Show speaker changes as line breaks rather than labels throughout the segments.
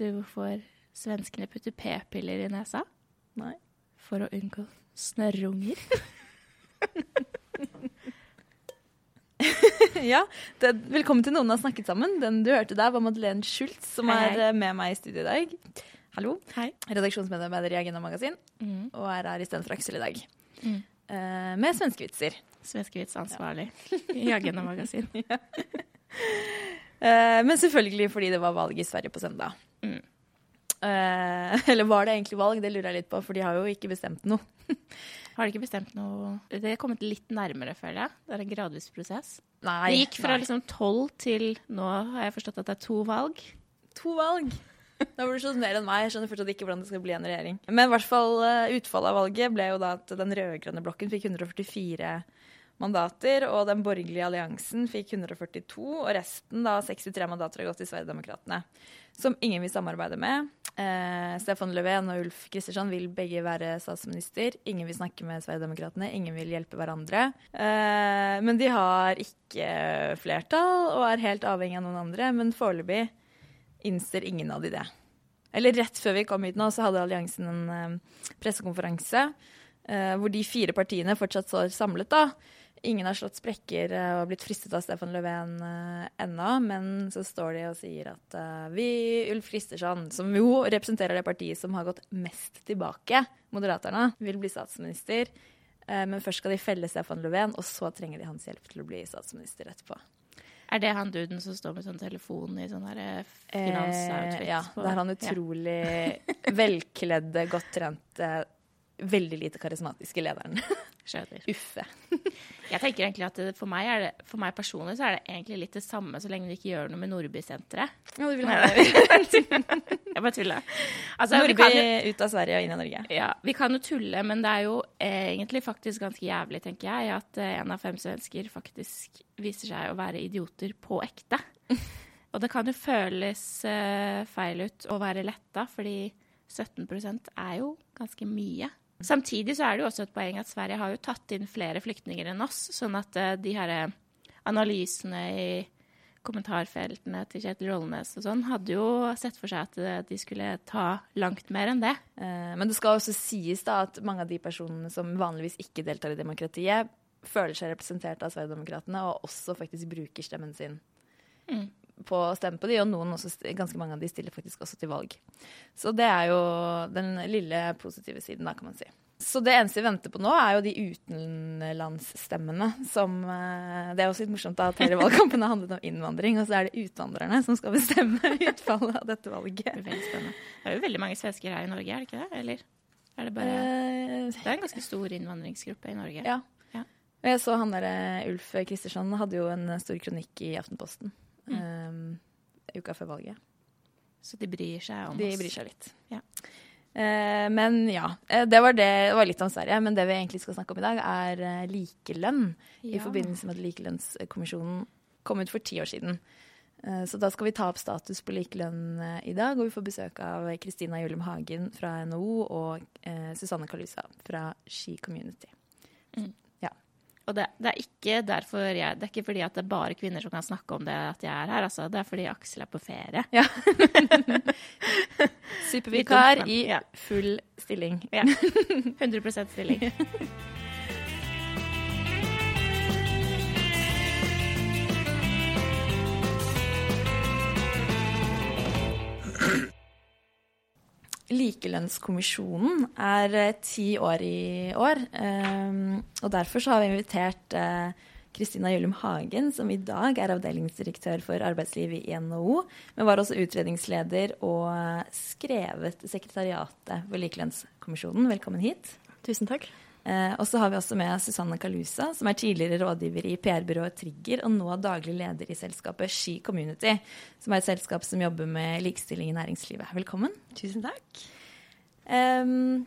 Du hvorfor svenskene putter p-piller i nesa?
Nei.
For å unngå snørrunger.
ja, det, velkommen til Noen har snakket sammen. Den du hørte der, var Madeleine Schultz, som
Hei, hei.
er med meg i studio i dag. Hallo.
Hei.
Redaksjonsmedarbeider i Agenda Magasin,
Mm.
og er her istedenfor Aksel i dag.
Mm.
Uh, med svenskevitser.
Svenskevitsansvarlig ansvarlig i Agenda Magasin.
Eh, men selvfølgelig fordi det var valg i Sverige på søndag.
Mm.
Eh, eller var det egentlig valg? Det lurer jeg litt på, for de har jo ikke bestemt noe.
Har de ikke bestemt noe Det er kommet litt nærmere, føler jeg. Det er en gradvis prosess.
Nei.
Det gikk fra
nei.
liksom tolv til nå har jeg forstått at det er to valg.
To valg. Da burde du skjønt mer enn meg. Jeg skjønner fortsatt ikke hvordan det skal bli en regjering. Men i hvert fall eh, utfallet av valget ble jo da at den rød-grønne blokken fikk 144 mandater, og den borgerlige alliansen fikk 142, og resten, da 63 mandater, har gått til Sverigedemokraterna, som ingen vil samarbeide med. Eh, Stefan Löfven og Ulf Kristersson vil begge være statsminister. Ingen vil snakke med Sverigedemokraterna, ingen vil hjelpe hverandre. Eh, men de har ikke flertall og er helt avhengig av noen andre, men foreløpig innser ingen av de det. Eller rett før vi kom hit nå, så hadde alliansen en eh, pressekonferanse eh, hvor de fire partiene fortsatt står samlet. da. Ingen har slått sprekker eh, og blitt fristet av Stefan Löfven uh, ennå, men så står de og sier at eh, vi, Ulf Kristersson, som jo representerer det partiet som har gått mest tilbake, Moderaterna, vil bli statsminister. Eh, men først skal de felle Stefan Löfven, og så trenger de hans hjelp til å bli statsminister etterpå.
Er det han duden som står med sånn telefon i sånn finansoutfit?
Eh, ja, det er han utrolig velkledde, godt trente, veldig lite karismatiske lederen.
Skjønner.
Uffe.
Jeg tenker egentlig at det, for, meg er det, for meg personlig så er det egentlig litt det samme så lenge du ikke gjør noe med Nordby-senteret.
Ja, du vil ha det.
Jeg bare tuller. Altså,
Nordby
jo,
ut av Sverige og inn i Norge.
ja, vi kan jo tulle, men det er jo eh, egentlig faktisk ganske jævlig, tenker jeg, at eh, en av fem svensker faktisk viser seg å være idioter på ekte. Og det kan jo føles eh, feil ut å være letta, fordi 17% er jo ganske mye. Samtidig så er det jo også et poeng at Sverige har jo tatt inn flere flyktninger enn oss, sånn at eh, de her eh, analysene i kommentarfeltene til Kjetil Rollnes og sånn hadde jo sett for seg at eh, de skulle ta langt mer enn det.
Men det skal også sies da at mange av de personene som vanligvis ikke deltar i demokratiet, føler seg representert av Sverigedemokraterna og også faktisk bruker stemmen sin
Mm.
På å stemme på de, og noen også, ganske mange av de stiller faktisk også til valg. Så det er jo den lille positive siden, da, kan man si. Så det eneste vi venter på nå, er jo de utenlandsstemmene som eh, Det er også litt morsomt da, at hele valgkampen har handlet om innvandring, og så er det utvandrerne som skal bestemme utfallet av dette valget.
Det er. Det er jo veldig mange svensker her i Norge, er det ikke det? Eller er det bare
Eh,
Det er en ganske stor innvandringsgruppe i Norge.
Ja.
Ja.
Og Jeg så han der eh, Ulf Kristersson hadde jo en stor kronikk i Aftenposten
Mm.
eh, uka før valget.
Så de bryr seg om
De
oss.
bryr seg litt.
Ja.
Eh, men ja, eh, det var, det, det var litt om Sverige. Men det vi egentlig skal snakke om i dag, er eh, likelønn. I forbindelse med at Likelønnskommisjonen kom ut for ti år siden. Eh, Så da skal vi ta opp status på likelønn eh, i dag, og vi får besøk av Kristina Julem Hagen fra NHO og eh, Susanne Kalusa fra Ski Community.
Og det, det er ikke derfor jeg Det er ikke fordi at det er bare kvinner som kan snakke om det at jeg er her, altså. Det er fordi Aksel er på ferie.
Ja. Supervikar i full stilling.
Ja. 100% stilling.
Likelønnskommisjonen er eh, ti år i år. ehm, og derfor har vi invitert eh, Kristina Julum Hagen, som i dag er avdelingsdirektør for arbeidslivet i NHO, men var også utredningsleder og eh, skrevet sekretariatet for Likelønnskommisjonen. Velkommen hit.
Tusen takk.
Eh, og så har vi også med Susanne Kalusa, som er tidligere rådgiver i PR-byrået Trigger, og nå daglig leder i selskapet Ski Community, som er et selskap som jobber med likestilling i næringslivet. Velkommen.
Tusen takk.
Um,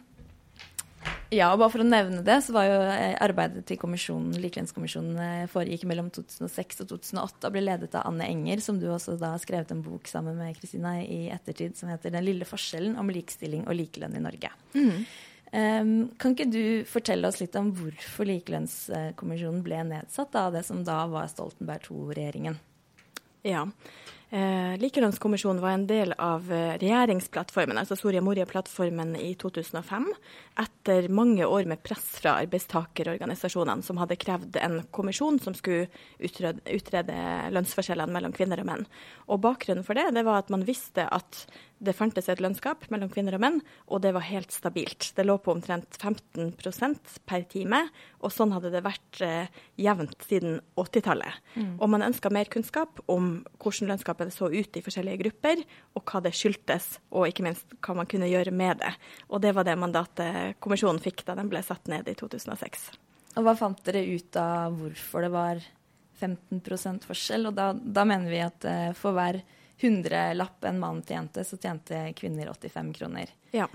ja, og bare for å nevne det, så var jo eh, arbeidet til kommisjonen, Likelønnskommisjonen eh, foregikk mellom 2006 og 2008 og ble ledet av Anne Enger, som du også da har skrevet en bok sammen med Kristina i ettertid som heter 'Den lille forskjellen om likestilling og likelønn i Norge'. Mm. Um, kan ikke du fortelle oss litt om hvorfor Likelønnskommisjonen ble nedsatt av det som da var Stoltenberg II-regjeringen?
Ja. Eh, Likelønnskommisjonen var en del av eh, regjeringsplattformen, altså Soria Moria-plattformen i 2005, etter mange år med press fra arbeidstakerorganisasjonene, som hadde krevd en kommisjon som skulle utrede, utrede lønnsforskjellene mellom kvinner og menn. Og Bakgrunnen for det, det var at man visste at det fantes et lønnsgap mellom kvinner og menn, og det var helt stabilt. Det lå på omtrent 15% per time, og sånn hadde det vært eh, jevnt siden 80-tallet. Mm. Og man ønska mer kunnskap om hvordan lønnsgapet så ut i forskjellige grupper, og hva det skyldtes, og ikke minst hva man kunne gjøre med det. Og det var det mandatet kommisjonen fikk da den ble satt ned i 2006.
Og hva fant dere ut av hvorfor det var 15 forskjell? Og da, da mener vi at uh, for hver hundrelapp en mann tjente, så tjente kvinner 85 kroner.
Ja.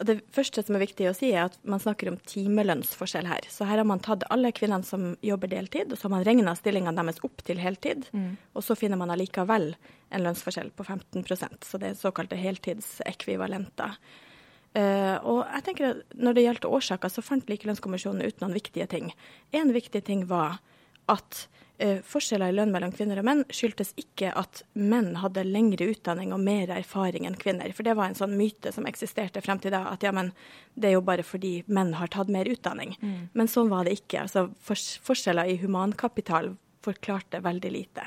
Og Det første som er viktig å si, er at man snakker om timelønnsforskjell her. Så her har man tatt alle kvinnene som jobber deltid, og så har man regna stillingene deres opp til heltid. Mm. Og så finner man allikevel en lønnsforskjell på 15% så det er såkalte heltidsekvivalenter. Uh, og jeg tenker at Når det gjaldt årsaker, så fant Likelønnskommisjonen ut noen viktige ting. En viktig ting var at uh, forskjeller i lønn mellom kvinner og menn skyldtes ikke at menn hadde lengre utdanning og mer erfaring enn kvinner. For det var en sånn myte som eksisterte frem til da, at ja, men det er jo bare fordi menn har tatt mer utdanning. Mm. Men sånn var det ikke. Altså forskjeller i humankapital forklarte veldig lite.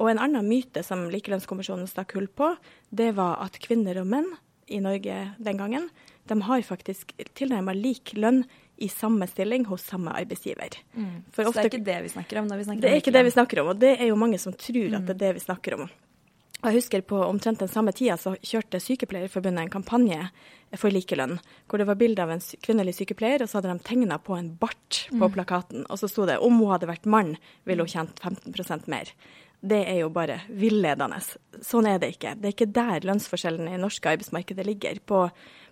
Og en annen myte som Likelønnskommisjonen stakk hull på, det var at kvinner og menn i Norge den gangen, de har faktisk tilnærmet lik lønn i samme stilling hos samme arbeidsgiver.
Mm. så det er ikke det vi snakker om? når vi snakker
det er ikke det vi snakker om, og det er jo mange som tror at det er det vi snakker om. Og jeg husker På omtrent den samme tida så kjørte Sykepleierforbundet en kampanje for likelønn, hvor det var bilde av en kvinnelig sykepleier, og så hadde de tegna på en bart på mm. plakaten. Og så sto det om hun hadde vært mann, ville hun tjent 15% mer. Det er jo bare villedende. Sånn er det ikke. Det er ikke der lønnsforskjellen i norske arbeidsmarkedet ligger. på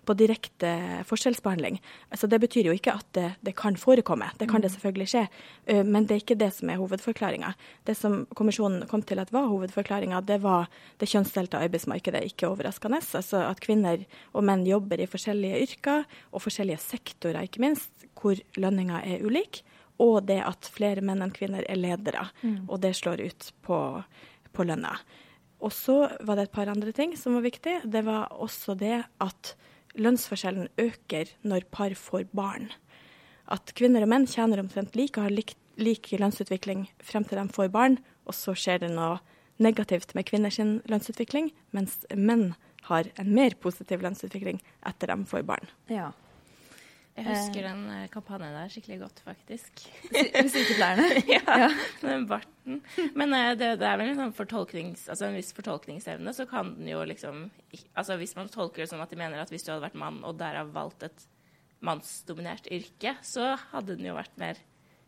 på direkte forskjellsbehandling. Altså, det betyr jo ikke at det, det, kan forekomme, det kan det mm. selvfølgelig skje. Uh, men det er ikke det som er hovedforklaringa. Det som kommisjonen kom til at var hovedforklaringa, det var det kjønnsdelte arbeidsmarkedet, ikke overraskende. Altså at kvinner og menn jobber i forskjellige yrker og forskjellige sektorer, ikke minst, hvor lønninga er ulik. Og det at flere menn enn kvinner er ledere, mm. og det slår ut på, på lønna. Og så var det et par andre ting som var viktig. Det var også det at lønnsforskjellen øker når par får barn. At kvinner og menn tjener omtrent like og har lik, lik lønnsutvikling frem til de får barn, og så skjer det noe negativt med kvinners lønnsutvikling, mens menn har en mer positiv lønnsutvikling etter de får barn.
Ja.
Jeg husker den eh, kampanjen der skikkelig godt, faktisk.
Sykepleierne?
ja, ja, den barten. Men eh, det, det, er vel en, sånn altså en viss fortolkningsevne, så kan den jo liksom altså Hvis man tolker det sånn at de mener at hvis du hadde vært mann og derav valgt et mannsdominert yrke, så hadde den jo vært mer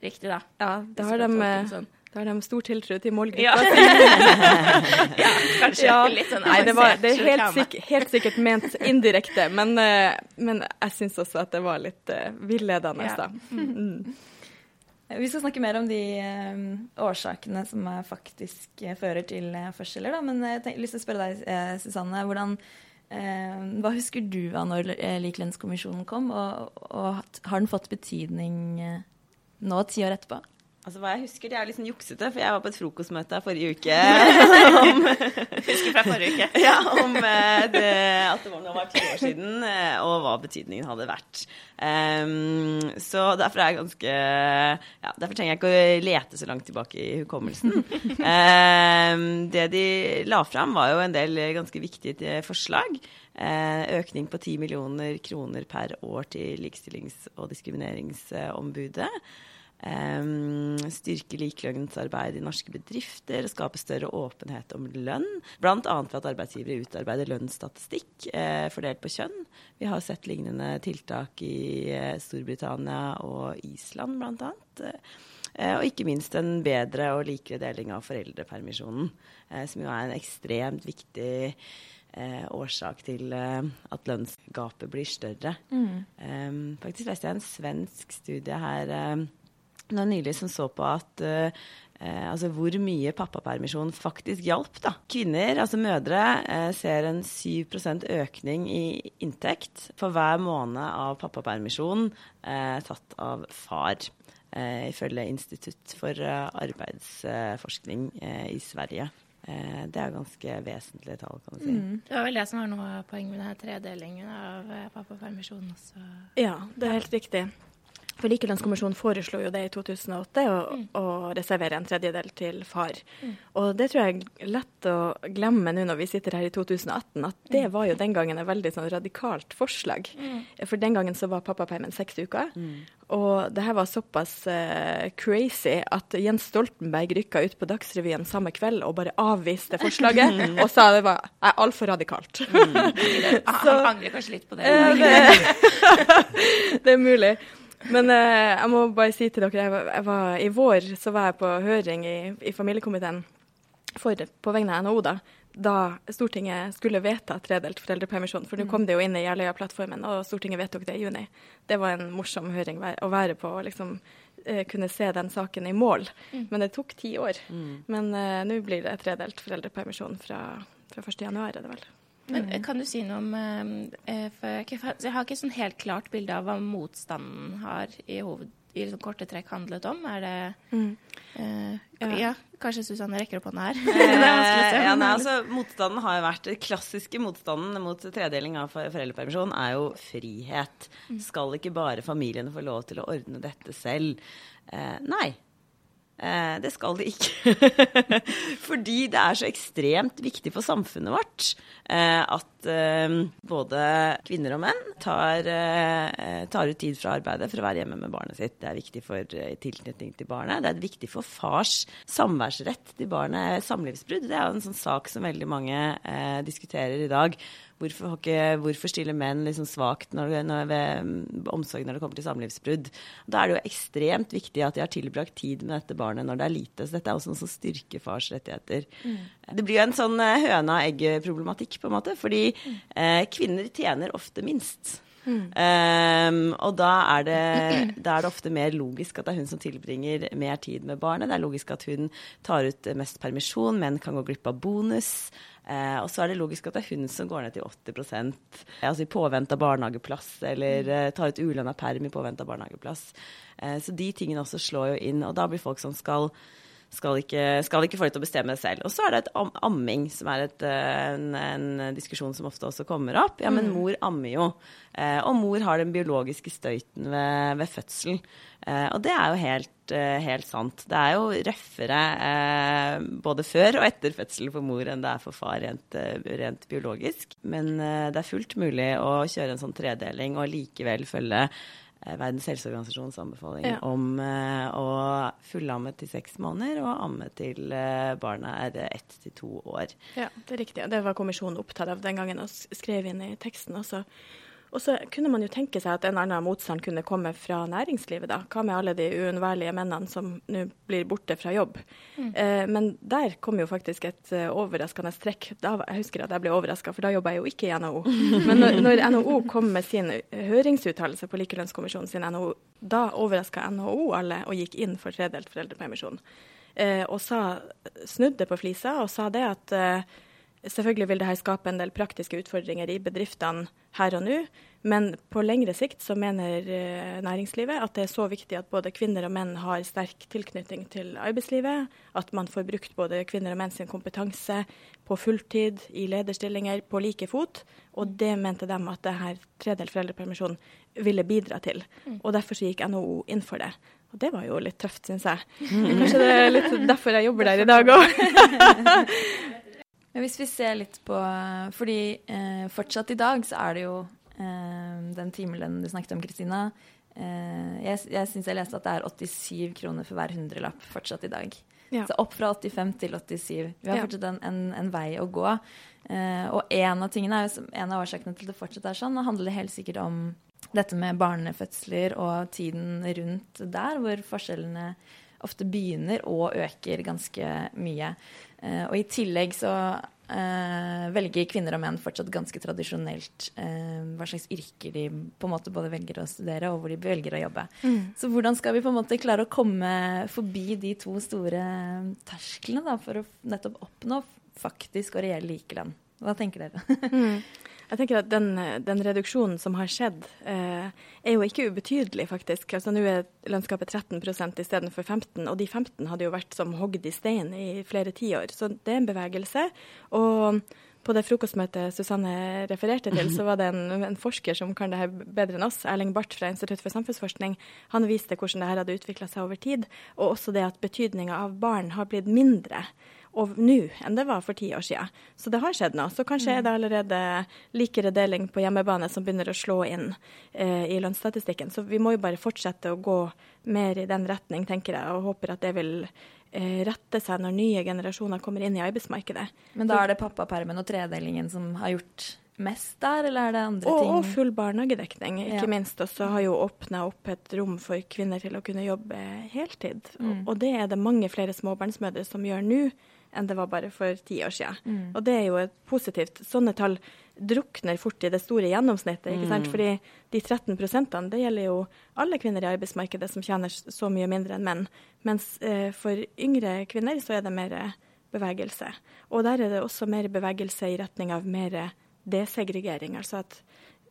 riktig, da.
Ja, det har de, sånn. Da har de stor tiltro til målgruppa.
Ja. kanskje ja. litt sånn
Nei, det, var, det er helt, sikk, helt, sikkert ment indirekte, men, uh, men jeg syns også at det var litt uh, villedende, ja. da. Mm.
Vi skal snakke mer om de um, årsakene som uh, faktisk fører til forskjeller, da. Men jeg har lyst til å spørre deg, Susanne. hvordan hva husker du av når Likelønnskommisjonen kom, og, og, har den fått betydning nå, ti år etterpå?
Altså, Hva jeg husker, det er litt sånn juksete, for jeg var på et frokostmøte forrige uke om,
Husker fra forrige uke.
ja, om eh, det, at det var, nå var ti år siden, eh, og hva betydningen hadde vært. Um, så derfor er jeg ganske ja, Derfor trenger jeg ikke å lete så langt tilbake i hukommelsen. Um, det de la fram, var jo en del ganske viktige forslag. Uh, økning på 10 millioner kroner per år til Likestillings- og diskrimineringsombudet. Um, styrke likelønnsarbeid i norske bedrifter skape større åpenhet om lønn. Bl.a. ved at arbeidsgivere utarbeider lønnsstatistikk eh, fordelt på kjønn. Vi har sett lignende tiltak i eh, Storbritannia og Island bl.a. Eh, og ikke minst en bedre og likere deling av foreldrepermisjonen, eh, som jo er en ekstremt viktig eh, årsak til eh, at lønnsgapet blir større. Um, faktisk leste jeg en svensk studie her um, nå nylig som så på at uh, uh, altså hvor mye pappapermisjon faktisk hjalp. da. Kvinner, altså mødre, eh, ser en 7% økning i inntekt for hver måned av pappapermisjon tatt av far. ifølge Institutt for arbeidsforskning i Sverige. Det er ganske vesentlige tall, kan du si.
Mm. Det var vel det som var noe av poenget med denne tredelingen av pappapermisjonen også.
Ja, det er helt riktig. For Likelønnskommisjonen foreslo jo det i 2008, å, mm. å reservere en tredjedel til far. Mm. Og det tror jeg er lett å glemme nå når vi sitter her i 2018, at det mm. var jo den gangen et veldig sånn radikalt forslag. Mm. For den gangen så var pappapermen seks uker. Mm. Og det her var såpass uh, crazy at Jens Stoltenberg rykka ut på Dagsrevyen samme kveld og bare avviste forslaget mm. og sa det var altfor radikalt.
Han angrer kanskje litt på det.
det, det er mulig. Men eh, jeg må bare si til dere, jeg var, jeg var, i vår så var jeg på høring i, i familiekomiteen for, på vegne av NHO, da, da Stortinget skulle vedta tredelt foreldrepermisjon. For nå mm. kom det jo inn i Jeløya-plattformen, og Stortinget vedtok det i juni. Det var en morsom høring å være på, og liksom eh, kunne se den saken i mål. Mm. Men det tok ti år. Mm. Men uh, nå blir det tredelt foreldrepermisjon fra, fra 1.1., er det vel.
Men mm. Kan du si noe om eh, eh for Jeg har ikke sånn helt klart bilde av hva motstanden har i, hoved, i liksom korte trekk handlet om. Er det mm. eh, ja. kanskje Susanne rekker opp hånda her.
Eh, ja, nei, altså, motstanden har vært Den klassiske motstanden mot tredeling av foreldrepermisjon er jo frihet. Mm. Skal ikke bare familiene få lov til å ordne dette selv? Eh, nei. Eh, det skal det ikke. Fordi det er så ekstremt viktig for samfunnet vårt eh, at eh, både kvinner og menn tar, eh, tar, ut tid fra arbeidet for å være hjemme med barnet sitt. Det er viktig for eh, tilknytning til barnet. Det er viktig for fars samværsrett til barnet. Samlivsbrudd det er jo en sånn sak som veldig mange eh, diskuterer i dag. Hvorfor, ikke, hvorfor stiller menn liksom svakt når, når, ved omsorg når det kommer til samlivsbrudd? Da er det jo ekstremt viktig at de har tilbrakt tid med dette barnet når det er lite. Så dette er også noe som styrker fars rettigheter. Mm. Det blir jo en sånn eh, høna-egg-problematikk, på en måte. Fordi mm. eh, kvinner tjener ofte minst. Mm. Um, og da er, det, da er, det, ofte mer logisk at det er hun som tilbringer mer tid med barnet. Det er logisk at hun tar ut mest permisjon, menn kan gå glipp av bonus. Uh, og så er det logisk at det er hun som går ned til 80% altså i påvente av barnehageplass, eller uh, tar ut ulønna perm i påvente av barnehageplass. Uh, så de tingene også slår jo inn, og da blir folk som skal skal ikke, skal ikke, få dem til å bestemme det selv. Og så er det et am amming, som er et, eh, en, en, diskusjon som ofte også kommer opp. Ja, men mm. mor ammer jo. Eh, og mor har den biologiske støyten ved, ved fødsel. Eh, og det er jo helt, helt, sant. Det er jo røffere både før og etter fødsel for mor enn det er for far rent, rent biologisk. Men det er fullt mulig å kjøre en sånn tredeling og likevel følge Verdens helseorganisasjons anbefaling ja. om uh, å fullamme til seks måneder og amme til barna barnet er ett til to år.
Ja, det er riktig. Det var kommisjonen opptatt av den gangen og skrev inn i teksten også. Og så kunne man jo tenke seg at en annen motstand kunne komme fra næringslivet, da. Hva med alle de uunnværlige mennene som nå blir borte fra jobb? Mm. Eh, men der kom jo faktisk et uh, overraskende trekk. Da, jeg husker at jeg ble overraska, for da jobba jeg jo ikke i NHO. Men når, når NHO kom med sin høringsuttalelse på Likelønnskommisjonen sin NHO, da overraska NHO alle og gikk inn for tredelt foreldrepermisjon. Eh, og sa, snudde på flisa og sa det at eh, Selvfølgelig vil dette skape en del praktiske utfordringer i bedriftene her og nå, men på lengre sikt så mener eh, næringslivet at det er så viktig at både kvinner og menn har sterk tilknytning til arbeidslivet, at man får brukt både kvinner og menn sin kompetanse på fulltid, i lederstillinger, på like fot. Og det mente de at dette tredelt foreldrepermisjon ville bidra til. Mm. Og derfor gikk NHO inn for det. Og det var jo litt tøft, syns jeg. Kanskje det er litt derfor jeg jobber der i dag òg.
Hvis vi ser litt på Fordi eh, fortsatt i dag så er det jo eh, den timelønnen du snakket om, Kristina, eh, Jeg, jeg syns jeg leste at det er 87 kroner for hver hundrelapp fortsatt i dag.
Ja.
Så opp fra 85 til 87. Vi har fortsatt en, en, en vei å gå. Eh, og en av tingene er jo, en av årsakene til det fortsatt er sånn, handler helt sikkert om dette med barnefødsler og tiden rundt der, hvor forskjellene ofte begynner og øker ganske mye. Eh, og i tillegg så eh, velger kvinner og menn fortsatt ganske tradisjonelt eh, hva slags yrker de på en måte både velger å studere, og hvor de velger å jobbe. Så hvordan skal vi på en måte klare å komme forbi de to store tersklene da, for å nettopp oppnå faktisk og reell likelønn? Hva tenker dere?
Jeg tenker at den, den reduksjonen som har skjedd, eh, er jo ikke ubetydelig, faktisk. Altså Nå er lønnsgapet 13% istedenfor 15 og de 15 hadde jo vært som hogd i stein i flere tiår. Så det er en bevegelse. Og på det frokostmøtet Susanne refererte til, så var det en, en forsker som kan det her bedre enn oss, Erling Barth fra Institutt for samfunnsforskning. Han viste hvordan det her hadde utvikla seg over tid, og også det at betydninga av barn har blitt mindre og nå enn det var for ti år siden. Så det har skjedd noe. Så kanskje er det allerede likere deling på hjemmebane som begynner å slå inn eh, i lønnsstatistikken. Så vi må jo bare fortsette å gå mer i den retning, tenker jeg, og håper at det vil eh, rette seg når nye generasjoner kommer inn i arbeidsmarkedet.
Men da er det pappapermen og tredelingen som har gjort mest der, eller er det andre
Og,
ting?
og full barnehagedekning, ikke
Ja.
minst. Og så har jo åpna opp et rom for kvinner til å kunne jobbe heltid.
Mm.
Og, og det er det mange flere småbarnsmødre som gjør nå enn det var bare for ti år siden.
Mm.
Og det er jo et positivt. Sånne tall drukner fort i det store gjennomsnittet. ikke sant? Fordi de 13 prosentene, det gjelder jo alle kvinner i arbeidsmarkedet som tjener så mye mindre enn menn. Mens eh, for yngre kvinner så er det mer eh, bevegelse. Og der er det også mer bevegelse i retning av mer desegregering. Altså at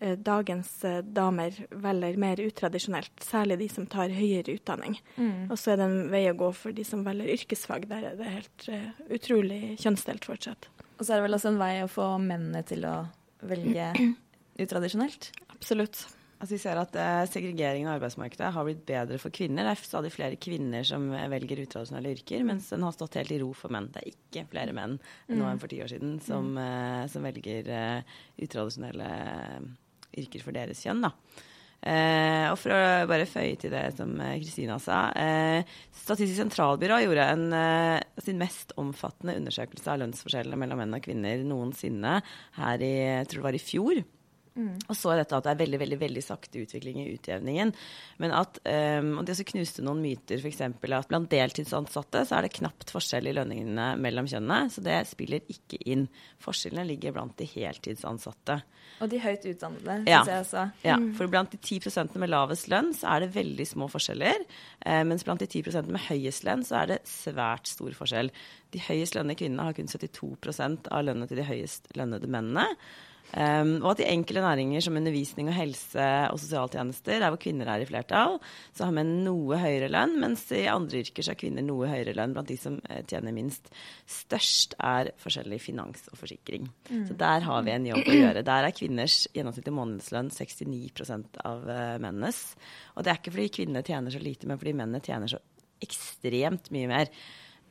dagens eh, damer velger mer utradisjonelt, særlig de som tar høyere utdanning.
Mm.
Og så er det en vei å gå for de som velger yrkesfag. Der er det helt uh, utrolig kjønnsdelt fortsatt.
Og så er det vel også en vei å få mennene til å velge utradisjonelt.
Absolutt.
Altså Vi ser at uh, segregeringen av arbeidsmarkedet har blitt bedre for kvinner. Det er stadig flere kvinner som eh, velger utradisjonelle yrker, mens den har stått helt i ro for menn. Det er ikke flere menn nå enn for ti år siden som, uh, som velger eh, utradisjonelle eh, yrker for deres kjønn. da. Eh, og for å bare føye til det som eh, Kristina sa. Eh, Statistisk sentralbyrå gjorde en, eh, sin mest omfattende undersøkelse av lønnsforskjellene mellom menn og kvinner noensinne her i, tror det var i fjor. Og så er dette at det er veldig veldig, veldig sakte utvikling i utjevningen. Men at, um, og det så knuste noen myter, f.eks. at blant deltidsansatte så er det knapt forskjell i lønningene mellom kjønnene. Så det spiller ikke inn. Forskjellene ligger blant de heltidsansatte.
Og de høyt utdannede,
Ja.
jeg også.
Ja, for blant de 10% med lavest lønn så er det veldig små forskjeller. Eh, mens blant de 10% med høyest lønn så er det svært stor forskjell. De høyest lønnede kvinnene har kun 72% av lønnene til de høyest lønnede mennene. Um, og at i enkelte næringer som undervisning og helse og sosialtjenester, der hvor kvinner er i flertall, så har menn noe høyere lønn, mens i andre yrker så har kvinner noe høyere lønn blant de som eh, tjener minst. Størst er forskjellig finans og forsikring. Så der har vi en jobb å gjøre. Der er kvinners gjennomsnittlige månedslønn 69 av uh, mennenes. Og det er ikke fordi kvinnene tjener så lite, men fordi mennene tjener så ekstremt mye mer.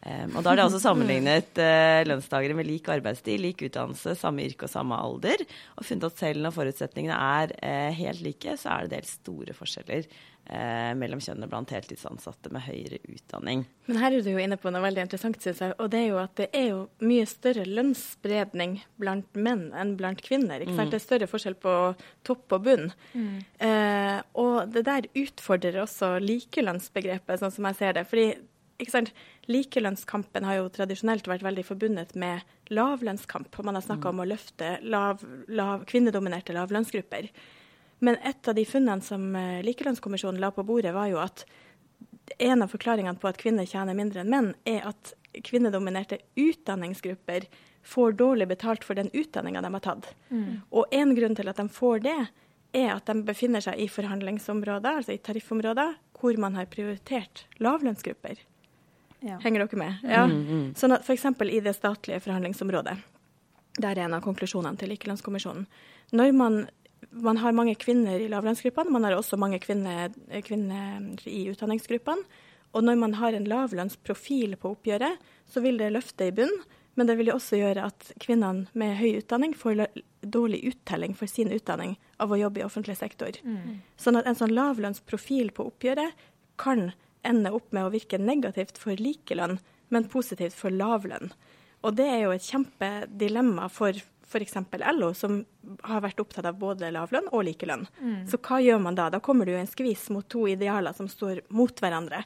Um, og da er det altså sammenlignet uh, lønnstakere med lik arbeidstid, lik utdannelse, samme yrke og samme alder, og funnet at selv når forutsetningene er uh, helt like, så er det dels store forskjeller uh, mellom kjønnene blant heltidsansatte med høyere utdanning.
Men her er du jo inne på noe veldig interessant, synes jeg. Og det er jo at det er jo mye større lønnsspredning blant menn enn blant kvinner. ikke sant? Det er større forskjell på topp og bunn. Eh, og det der utfordrer også likelønnsbegrepet, sånn som jeg ser det. Fordi? Likelønnskampen har jo tradisjonelt vært veldig forbundet med lavlønnskamp. og Man har snakka om å løfte lav, lav, kvinnedominerte lavlønnsgrupper. Men et av de funnene som eh, Likelønnskommisjonen la på bordet, var jo at en av forklaringene på at kvinner tjener mindre enn menn, er at kvinnedominerte utdanningsgrupper får dårlig betalt for den utdanninga de har tatt. Og en grunn til at de får det, er at de befinner seg i forhandlingsområder, altså i tariffområder, hvor man har prioritert lavlønnsgrupper.
Ja.
Henger dere med? Ja. Sånn at F.eks. i det statlige forhandlingsområdet, der er en av konklusjonene til Likelønnskommisjonen. Når man, man har mange kvinner i lavlønnsgruppene, man har også mange kvinner, kvinner i utdanningsgruppene. Og når man har en lavlønnsprofil på oppgjøret, så vil det løfte i bunn. Men det vil jo også gjøre at kvinnene med høy utdanning får dårlig uttelling for sin utdanning av å jobbe i offentlig sektor. Sånn at en sånn lavlønnsprofil på oppgjøret kan ende opp med å virke negativt for likelønn, men positivt for lavlønn. Og det er jo et kjempedilemma for f.eks. LO, som har vært opptatt av både lavlønn og likelønn. Så hva gjør man da? Da kommer du i en skvis mot to idealer som står mot hverandre.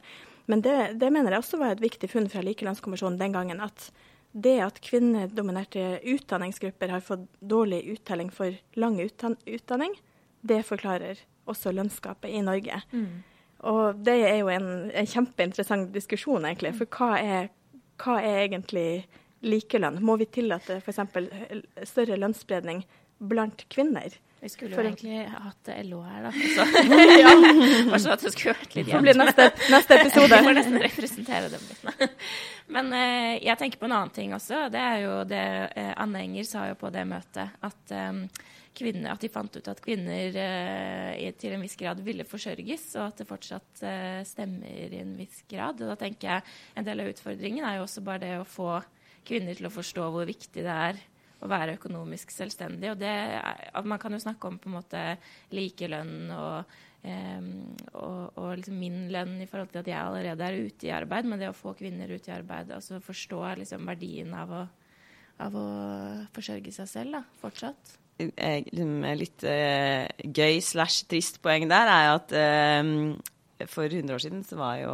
Men det, det mener jeg også var et viktig funn fra Likelønnskommisjonen den gangen. At det at kvinnedominerte utdanningsgrupper har fått dårlig uttelling for lang utdanning, det forklarer også lønnsgapet i Norge. Og det er jo en, en kjempeinteressant diskusjon, egentlig. For hva er, hva er egentlig likelønn? Må vi tillate f.eks. større lønnsspredning blant kvinner?
Vi skulle jo egentlig hatt LO her, da. Så, ja, bare så at det skulle vært litt
Det blir neste, neste
Vi får nesten representere dem litt. Men eh, jeg tenker på en annen ting også. Det er jo det eh, Anne Enger sa jo på det møtet. At, eh, kvinner, at de fant ut at kvinner eh, til en viss grad ville forsørges, og at det fortsatt eh, stemmer i en viss grad. Og da tenker jeg en del av utfordringen er jo også bare det å få kvinner til å forstå hvor viktig det er å være økonomisk selvstendig. Og det man kan jo snakke om på en måte likelønn og, em, og, og liksom min lønn i forhold til at jeg allerede er ute i arbeid, men det å få kvinner ut i arbeid, altså forstå liksom verdien av å, av å forsørge seg selv da, fortsatt.
liksom, litt uh, gøy slash trist poeng der er at uh, for 100 år siden så var jo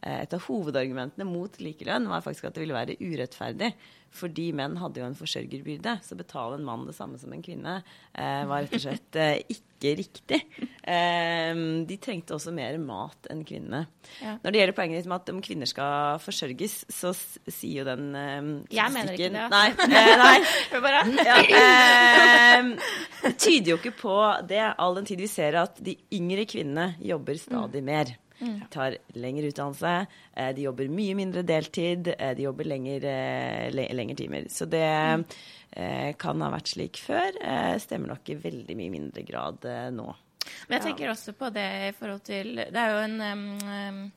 et av hovedargumentene mot likelønn var faktisk at det ville være urettferdig. Fordi menn hadde jo en forsørgerbyrde. Så betale en mann det samme som en kvinne eh, var rett og slett eh, ikke riktig. Eh, de trengte også mer mat enn kvinnene.
Ja.
Når det gjelder poenget ditt med at om kvinner skal forsørges, så sier jo den eh,
Jeg mener ikke det, altså.
eh, nei. Ja, eh, det tyder jo ikke på det, all den tid vi ser at de yngre kvinnene jobber stadig mer. Tar lengre utdannelse, eh, de jobber mye mindre deltid, eh, de jobber lenger, eh, lengre timer. Så det mm. kan ha vært slik før, stemmer nok i veldig mye mindre grad nå.
Men jeg tenker også på det i forhold til Det er jo en em,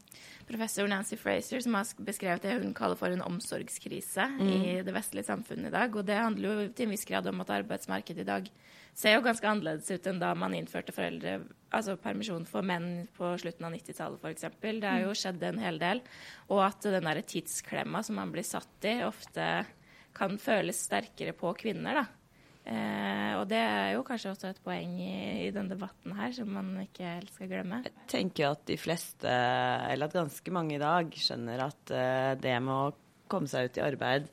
professor, Nancy Fraser, som har beskrevet det hun kaller for en omsorgskrise i det vestlige samfunnet i dag. Og det handler jo til en viss grad om at arbeidsmarkedet i dag ser jo ganske annerledes ut enn da man innførte foreldre, altså permisjon for menn på slutten av 90-tallet f.eks. Det har jo skjedd en hel del. Og at den derre tidsklemma som man blir satt i, ofte kan føles sterkere på kvinner, da. Eh, og det er jo kanskje også et poeng i, i denne debatten her, som man ikke helt skal glemme.
Jeg tenker at de fleste, eller at ganske mange i dag, skjønner at eh, det med å komme seg ut i arbeid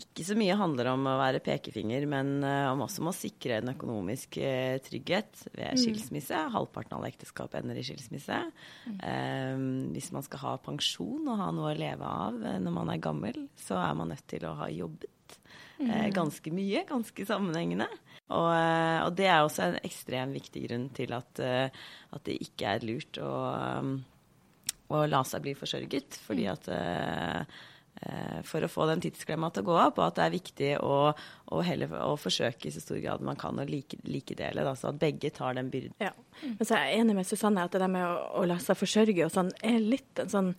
ikke så mye handler om å være pekefinger, men eh, om også om å sikre en økonomisk eh, trygghet ved skilsmisse. Halvparten av alle ekteskap ender i skilsmisse. Eh, hvis man skal ha pensjon og ha noe å leve av eh, når man er gammel, så er man nødt til å ha jobbet. Eh, ganske mye, ganske sammenhengende. Og, og det er også en ekstremt viktig grunn til at, uh, at det ikke er lurt å, um, å la seg bli forsørget. Fordi at eh, eh, For å få den tidsklemma til å gå opp, og at det er viktig å, å, heller, å forsøke i så stor grad man kan å like, likedele. Da, så at begge tar den byrden.
Ja. Men så er jeg enig med Susanne at det der med å, å la seg forsørge og sånn, er litt en sånn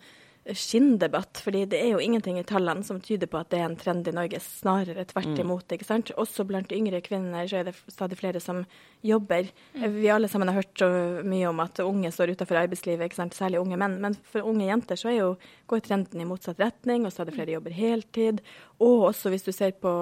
skinndebatt. fordi det er jo ingenting i tallene som tyder på at det er en trend i Norge. Snarere tvert imot. ikke sant? Også blant yngre kvinner så er det stadig flere som jobber. Vi alle sammen har hørt så mye om at unge står utenfor arbeidslivet, ikke sant? særlig unge menn. Men for unge jenter så er jo, går trenden i motsatt retning, og stadig flere jobber heltid. Og også hvis du ser på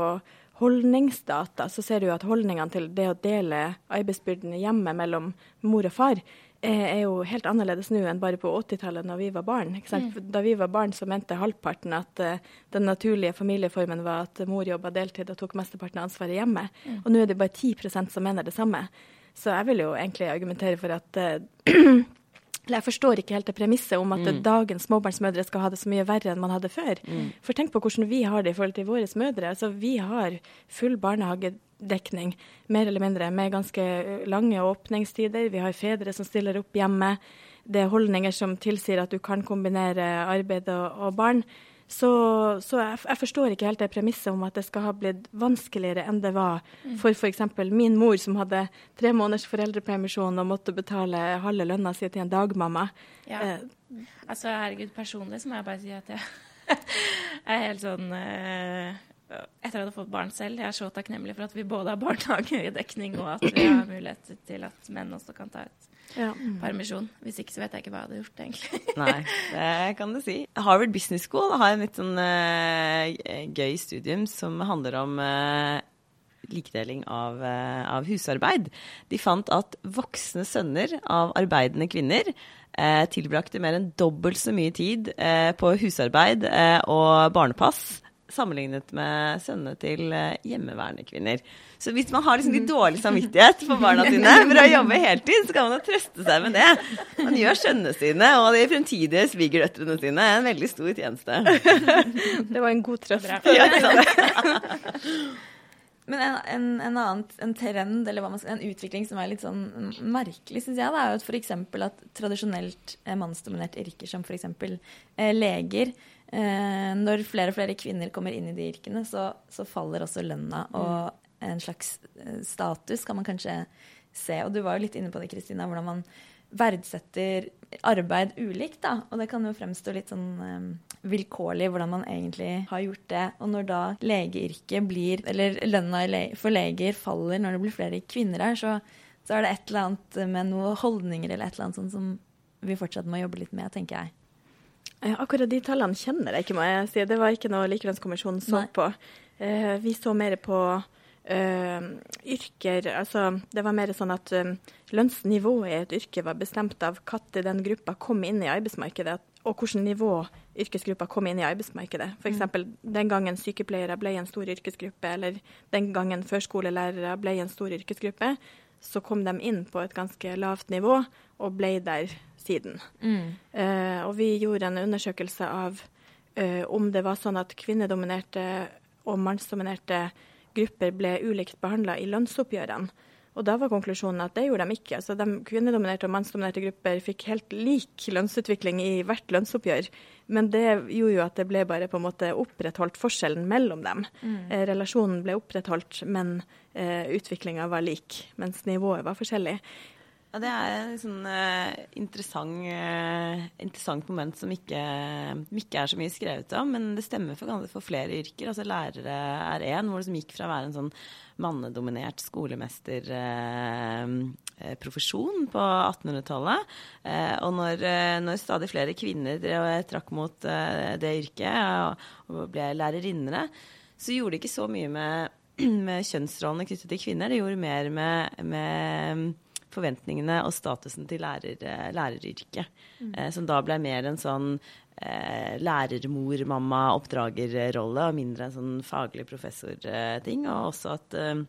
holdningsdata, så ser du at holdningene til det å dele arbeidsbyrden hjemme mellom mor og far er jo helt annerledes nå enn bare på 80-tallet, da vi var barn. Sant? Da vi var barn, så mente halvparten at uh, den naturlige familieformen var at mor jobba deltid og tok mesteparten av ansvaret hjemme. Og nå er det bare 10% som mener det samme. Så jeg vil jo egentlig argumentere for at uh, Jeg forstår ikke helt det premisset om at dagens småbarnsmødre skal ha det så mye verre enn man hadde før. For tenk på hvordan vi har det i forhold til våre mødre. Altså, vi har full barnehagedekning, mer eller mindre, med ganske lange åpningstider. Vi har fedre som stiller opp hjemme. Det er holdninger som tilsier at du kan kombinere arbeid og, og barn. Så, så jeg, jeg forstår ikke helt det premisset om at det skal ha blitt vanskeligere enn det var for f.eks. min mor, som hadde tre måneders foreldrepermisjon og måtte betale halve lønna si til en dagmamma.
Ja.
Eh,
Altså, herregud, personlig så må jeg bare si at jeg er helt sånn eh, etter at jeg hadde fått barn selv, jeg er så takknemlig for at vi både har barnehagedekning, og at vi har mulighet til at menn også kan ta ut
Ja.
permisjon. Hvis ikke så vet jeg ikke hva jeg hadde gjort, egentlig.
Nei, det kan du si. Harvard Business School har en litt sånn uh, gøy studium som handler om uh, likedeling av, uh, av husarbeid. De fant at voksne sønner av arbeidende kvinner tilbrakte mer enn dobbelt så mye tid på husarbeid og barnepass sammenlignet med sønnene til eh, hjemmeværende kvinner. Så hvis man har liksom litt dårlig samvittighet for barna sine for å jobbe heltid, så kan man jo trøste seg med det. Man gjør sønnene sine og de fremtidige svigerdøtrene sine en veldig stor tjeneste.
Det var en god trøst.
Ja?
Men en, en, en annen en trend, eller hva man skal, en utvikling som er litt sånn merkelig, syns jeg, det er jo at f.eks. at tradisjonelt eh, mannsdominerte yrker som f.eks. Eh, leger Når flere og flere kvinner kommer inn i de yrkene, så, så faller også lønna. Og en slags eh, status kan man kanskje se. Og du var jo litt inne på det, Kristina, hvordan man verdsetter arbeid ulikt. da, Og det kan jo fremstå litt sånn eh, vilkårlig hvordan man egentlig har gjort det. Og når da legeyrket blir Eller lønna for leger faller når det blir flere kvinner her, så, så er det et eller annet med noen holdninger eller et eller annet sånt som vi fortsatt må jobbe litt med, tenker jeg.
Eh, Akkurat de tallene kjenner jeg ikke, må jeg si. Det var ikke noe Likelønnskommisjonen så
Nei.
på. Eh, vi så mer på eh, yrker Altså, det var mer sånn at um, lønnsnivået i et yrke var bestemt av når den gruppa kom inn i arbeidsmarkedet, og hvilket nivå yrkesgruppa kom inn i arbeidsmarkedet. F.eks. den gangen sykepleiere ble en stor yrkesgruppe, eller den gangen førskolelærere ble en stor yrkesgruppe, så kom de inn på et ganske lavt nivå og ble der siden. Eh, og vi gjorde en undersøkelse av eh, om det var sånn at kvinnedominerte og mannsdominerte grupper ble ulikt behandla i lønnsoppgjørene. Og da var konklusjonen at det gjorde de ikke. Altså, de kvinnedominerte og mannsdominerte grupper fikk helt lik lønnsutvikling i hvert lønnsoppgjør. Men det gjorde jo at det ble bare på en måte opprettholdt forskjellen mellom dem. Eh, relasjonen ble opprettholdt, men eh, utviklinga var lik, mens nivået var forskjellig.
Ja, det er et sånn uh, interessant, uh, interessant moment som ikke, ikke er så mye skrevet om, men det stemmer for, for flere yrker. Altså Lærere er én, hvor det gikk fra å være en sånn mannedominert skolemesterprofesjon på 1800-tallet. Eh, og når, eh, når stadig flere kvinner trakk mot eh, det yrket og ble lærerinnere, så gjorde det ikke så mye med, med kjønnsrollene knyttet til kvinner. Det gjorde mer med, med forventningene og statusen til lærer, læreryrket. Mm. som da ble mer en sånn eh, lærermor, mamma, oppdragerrolle, og mindre en sånn faglig professorting. Og også at eh,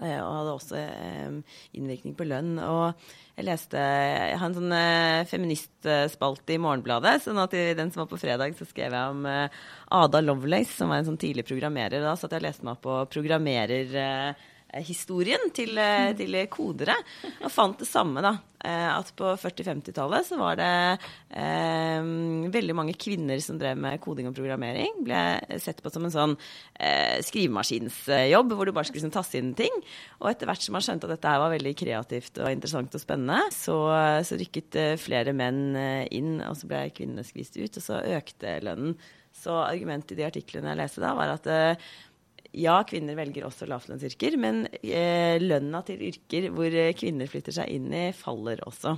eh, og hadde også eh, innvirkning på lønn. Og jeg leste Jeg har en sånn eh, feministspalte i Morgenbladet. sånn at i den som var på fredag, så skrev jeg om eh, Ada Lovelace, som var en sånn tidlig programmerer. Da satt jeg og leste meg opp på programmerer... Historien til, eh, til kodere, og fant det samme. da, eh, At på 40-50-tallet så var det eh, veldig mange kvinner som drev med koding og programmering. Ble sett på som en sånn eh, skrivemaskinsjobb hvor du bare skulle liksom, tasse inn ting. Og etter hvert som man skjønte at dette her var veldig kreativt og interessant og spennende, så, så rykket eh, flere menn inn, og så ble kvinnene skvist ut, og så økte lønnen. Så argumentet i de artiklene jeg leste da, var at eh, ja, kvinner velger også lavlønnsyrker, men eh, lønna til yrker hvor eh, kvinner flytter seg inn i, faller også.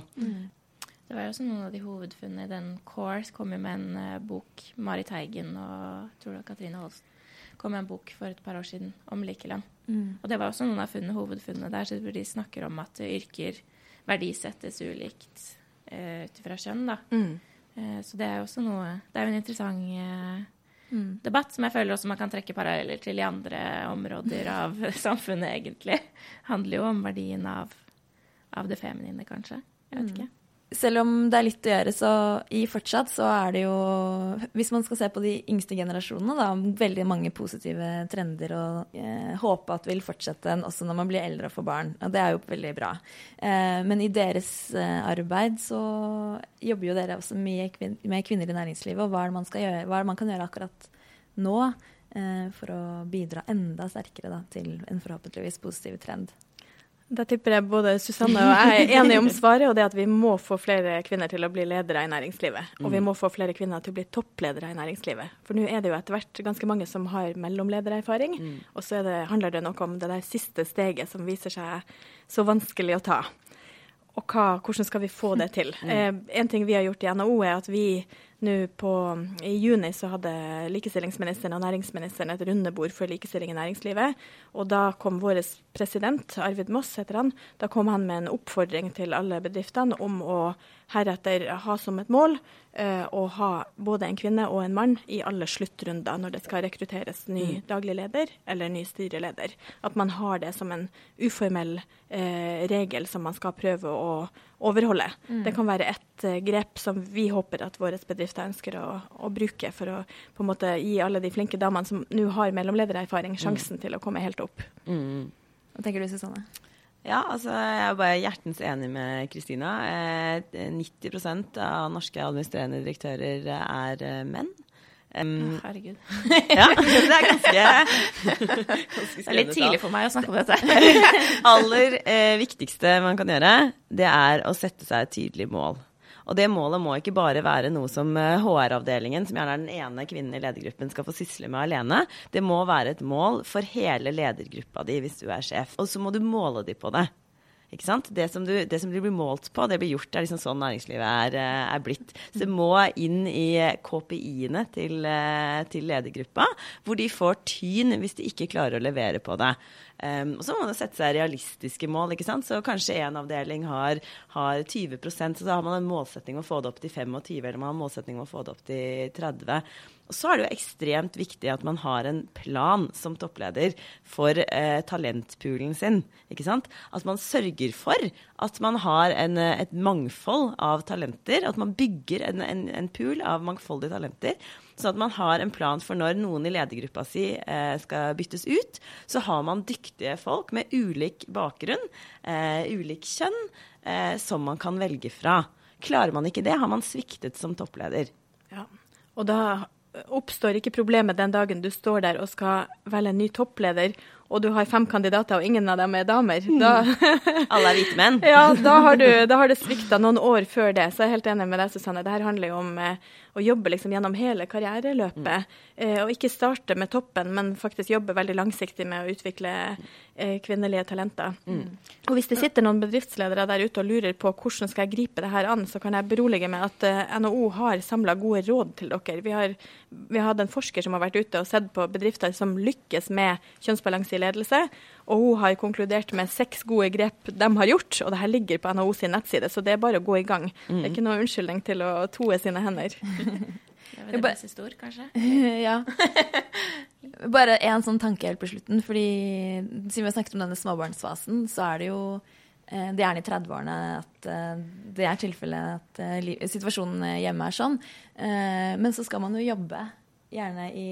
Det var jo også noen av de hovedfunnene i den Course kom jo med en eh, bok. Marit Heigen og tror det var Katrine Holst kom med en bok for et par år siden om likelønn. Og det var også noen av funnene, hovedfunnene der, så hvor de snakker om at yrker verdisettes ulikt eh, ut ifra kjønn. da. Eh, så det er jo også noe Det er jo en interessant eh, debatt som jeg føler også man kan trekke paralleller til i andre områder av samfunnet, egentlig. Handler jo om verdien av, av det feminine, kanskje. Jeg vet ikke.
Selv om det er litt å gjøre, så i fortsatt så er det jo Hvis man skal se på de yngste generasjonene, da, veldig mange positive trender og eh, håpe at vil fortsette også når man blir eldre og får barn. Og det er jo veldig bra. Eh, men i deres eh, arbeid så jobber jo dere også mye kvin med kvinner i næringslivet, og hva er det man, gjøre, hva er det man kan gjøre akkurat nå eh, for å bidra enda sterkere da, til en forhåpentligvis positiv trend?
Da tipper jeg både Susanne og jeg er enige om svaret, og det er at vi må få flere kvinner til å bli ledere i næringslivet. Og vi må få flere kvinner til å bli toppledere i næringslivet. For nå er det jo etter hvert ganske mange som har mellomledererfaring, og så er det, handler det noe om det der siste steget som viser seg så vanskelig å ta. Og hva, hvordan skal vi få det til? Eh, en ting vi har gjort i NHO, er at vi på I juni så hadde likestillingsministeren og næringsministeren et rundebord for likestilling i næringslivet. Og da kom vår president, Arvid Moss heter han, da kom han med en oppfordring til alle bedriftene om å heretter ha som et mål eh, å ha både en kvinne og en mann i alle sluttrunder når det skal rekrutteres ny daglig leder eller ny styreleder. At man har det som en uformell eh, regel som man skal prøve å overholde. Det kan være et uh, grep som vi håper at våre bedrifter ønsker å, å bruke for å på en måte gi alle de flinke damene som nå har mellomledererfaring, sjansen til å komme helt opp.
Mm.
Hva tenker du, Susanne?
Ja, altså jeg er bare hjertens enig med Kristina. Eh, 90% av norske administrerende direktører er eh, menn. Um,
Herregud.
ja, det er ganske, ganske
Det er litt tidlig for meg å snakke om dette.
aller eh, viktigste man kan gjøre, det er å sette seg et tydelig mål. Og det målet må ikke bare være noe som eh, HR-avdelingen, som gjerne er den ene kvinnen i ledergruppen, skal få sysle med alene. Det må være et mål for hele ledergruppa di hvis du er sjef. Og så må du måle de på det. Det som, du, det som du blir målt på, det blir gjort. Det er liksom sånn næringslivet er, eh, er blitt. Så det må inn i KPI-ene til, eh, til ledergruppa, hvor de får tyn hvis de ikke klarer å levere på det. Um, og så må man sette seg realistiske mål. ikke sant? Så kanskje en avdeling har, har 20% så da har man en målsetting om å få det opp til 25, eller man har en målsetting om å få det opp til 30. Og så er det jo ekstremt viktig at man har en plan som toppleder for eh, talentpoolen sin. ikke sant? At man sørger for at man har en, eh, et mangfold av talenter. At man bygger en, en, en pool av mangfoldige talenter. Sånn at man har en plan for når noen i ledergruppa si eh, skal byttes ut, så har man dyktige folk med ulik bakgrunn, eh, ulik kjønn, eh, som man kan velge fra. Klarer man ikke det, har man sviktet som toppleder.
Ja. Og da oppstår ikke problemet den dagen du står der og skal velge en ny toppleder, og du har fem kandidater, og ingen av dem er damer. Da,
Alle er hvite menn.
ja, da har, du, da har det svikta noen år før det. Så jeg er helt enig med deg, Susanne. Dette handler jo om å jobbe liksom gjennom hele karriereløpet. Mm. og ikke starte med toppen, men faktisk jobbe veldig langsiktig med å utvikle eh, kvinnelige talenter. Og hvis det sitter noen bedriftsledere der ute og lurer på hvordan skal jeg gripe det her an, så kan jeg berolige med at eh, NHO har samla gode råd til dere. Vi har, vi har hatt en forsker som har vært ute og sett på bedrifter som lykkes med kjønnsbalanse i ledelse, og hun har konkludert med seks gode grep de har gjort, og det her ligger på NHO sin nettside, så det er bare å gå i gang. Det er ikke noe unnskyldning til å toe sine hender.
Det er det stor, kanskje.
ja. Bare en sånn tanke helt på slutten, fordi siden vi har snakket om denne småbarnsfasen, så er det jo eh, det er gjerne i 30-årene at eh, det er tilfellet at eh, situasjonen hjemme er sånn. Eh, Men så skal man jo jobbe gjerne i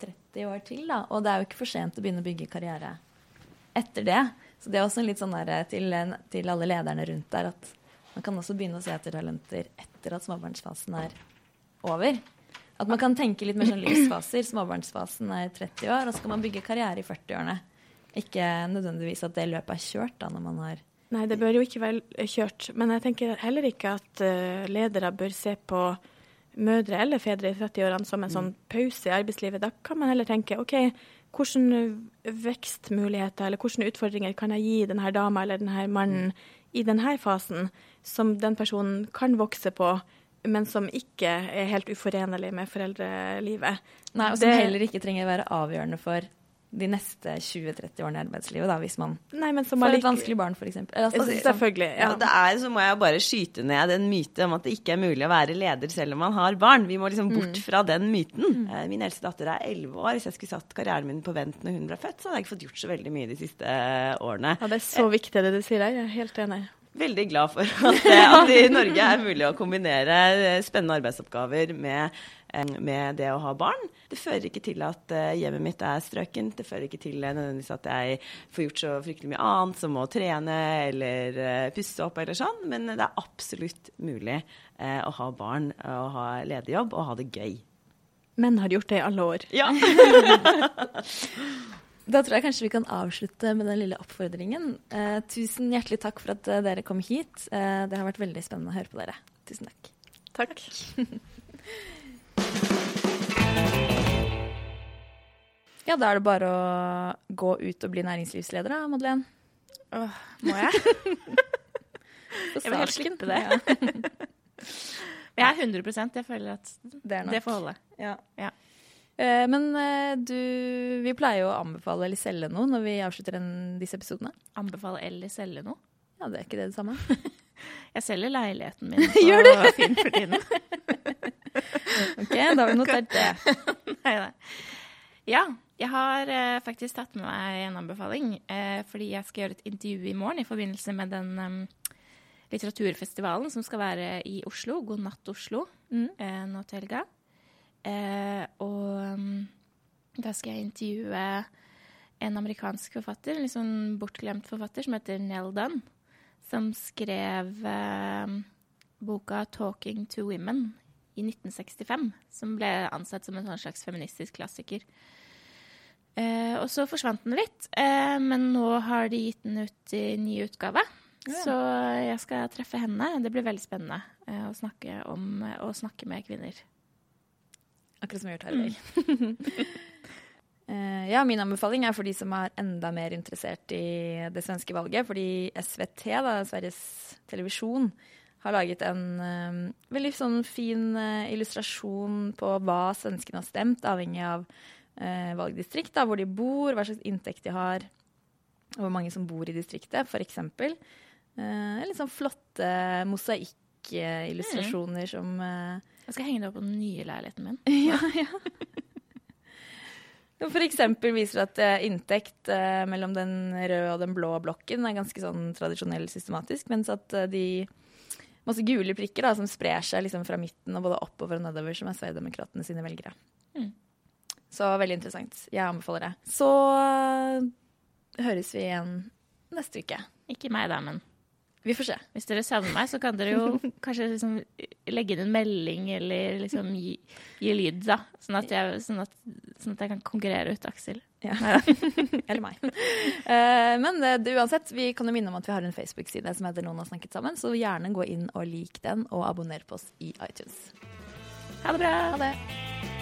30 år til, da. Og det er jo ikke for sent å begynne å bygge karriere etter det. Så det er også litt sånn der til, til alle lederne rundt der at man kan også begynne å se etter talenter etter at småbarnsfasen er over. At man kan tenke litt mer sånn livsfaser. Småbarnsfasen er 30 år, og så skal man bygge karriere i 40-årene. Ikke nødvendigvis at det løpet er kjørt da når man har
Nei, det bør jo ikke være kjørt. Men jeg tenker heller ikke at uh, ledere bør se på mødre eller fedre i 30-årene som en sånn pause i arbeidslivet. Da kan man heller tenke OK, hvilke vekstmuligheter eller hvilke utfordringer kan jeg gi denne dama eller denne mannen i denne fasen, som den personen kan vokse på, men som ikke er helt uforenlig med foreldrelivet.
Nei, og som
Det-
heller ikke trenger være avgjørende for de neste 20-30 årene i arbeidslivet, da, hvis man
Nei, men som
får et vanskelig barn, f.eks. Altså,
Selvfølgelig.
Ja.
Ja.
det er, så må jeg bare skyte ned en myte om at det ikke er mulig å være leder selv om man har barn. Vi må liksom bort fra den myten. Mm. Min eldste datter er elleve år. Hvis jeg skulle satt karrieren min på vent når hun ble født, så hadde jeg ikke fått gjort så veldig mye de siste eh, årene.
Ja, det er så viktig det du sier der. Jeg er helt enig.
Veldig glad for at, det- at det i Norge er mulig å kombinere eh, spennende arbeidsoppgaver med, eh, med det å ha barn. Det fører ikke til at eh, hjemmet mitt er strøkent. Det fører ikke til eh, nødvendigvis at jeg får gjort så fryktelig mye annet, som å trene eller eh, pusse opp eller sånn. Men det er absolutt mulig eh, å ha barn og ha lederjobb og ha det gøy.
Menn har gjort det i alle år.
Ja.
Da tror jeg kanskje vi kan avslutte med den lille oppfordringen. Eh, tusen hjertelig takk for at eh, dere kom hit. Eh, det har vært veldig spennende å høre på dere. Tusen takk.
Takk.
Ja, da er det bare å gå ut og bli næringslivsleder da, Madeleine.
Åh, må jeg? Jeg vil helt
starten.
slippe det.
Men
Jeg er 100% Jeg føler at
det er nok.
det får holde.
Ja.
Ja.
Eh, men eh, du, vi pleier jo å anbefale eller selge noe når vi avslutter en, disse episodene.
Anbefale eller selge noe.
Ja, det er ikke det det samme.
Jeg selger leiligheten min på Finn for tiden.
Ok, da har vi notert det.
Nei, nei. Ja, jeg har eh, faktisk tatt med meg en anbefaling. Eh, fordi jeg skal gjøre et intervju i morgen i forbindelse med den um, litteraturfestivalen som skal være i Oslo. God natt, Oslo,
Mm.
eh, nå til helga. Eh, og da skal jeg intervjue en amerikansk forfatter, en litt sånn bortglemt forfatter, som heter Nell Dunn. Som skrev eh, boka 'Talking to Women' i 1965, som ble ansett som en sånn slags feministisk klassiker. Eh, og så forsvant den litt, eh, men nå har de gitt den ut i ny utgave.
Ja.
Så jeg skal treffe henne. Det blir veldig spennende eh, å, snakke om, å snakke med kvinner.
Akkurat som vi har gjort her i dag. Uh, ja, min anbefaling er for de som er enda mer interessert i det svenske valget. Fordi SVT, da, Sveriges Televisjon, har laget en uh, veldig sånn fin uh, illustrasjon på hva svenskene har stemt, avhengig av valgdistrikt, da, hvor de bor, hva slags inntekt de har, og hvor mange som bor i distriktet, f.eks. Eh, litt sånn flotte mosaikkillustrasjoner som eh,
Jeg skal henge det opp på den nye leiligheten min.
ja, ja. For eksempel viser det at eh, inntekt eh, mellom den røde og den blå blokken er ganske sånn tradisjonell systematisk, mens at eh, de masse gule prikker da, som sprer seg liksom fra midten og både oppover og nedover, som er Sverigedemokraterna sine velgere.
Mm.
Så veldig interessant. Jeg anbefaler det. Så høres vi igjen neste uke.
Ikke meg, da, men
Vi får se.
hvis dere savner meg, så kan dere jo kanskje liksom legge inn en melding eller liksom gi, gi lyd, da. Sånn at, jeg, sånn, at, sånn at jeg kan konkurrere ut Aksel.
Ja. Eller meg. Uh, men det, det, uansett, vi kan jo minne om at vi har en Facebook-side som heter Noen har snakket sammen, så gjerne gå inn og lik den, og abonner på oss i iTunes.
Ha det bra!
Ha det!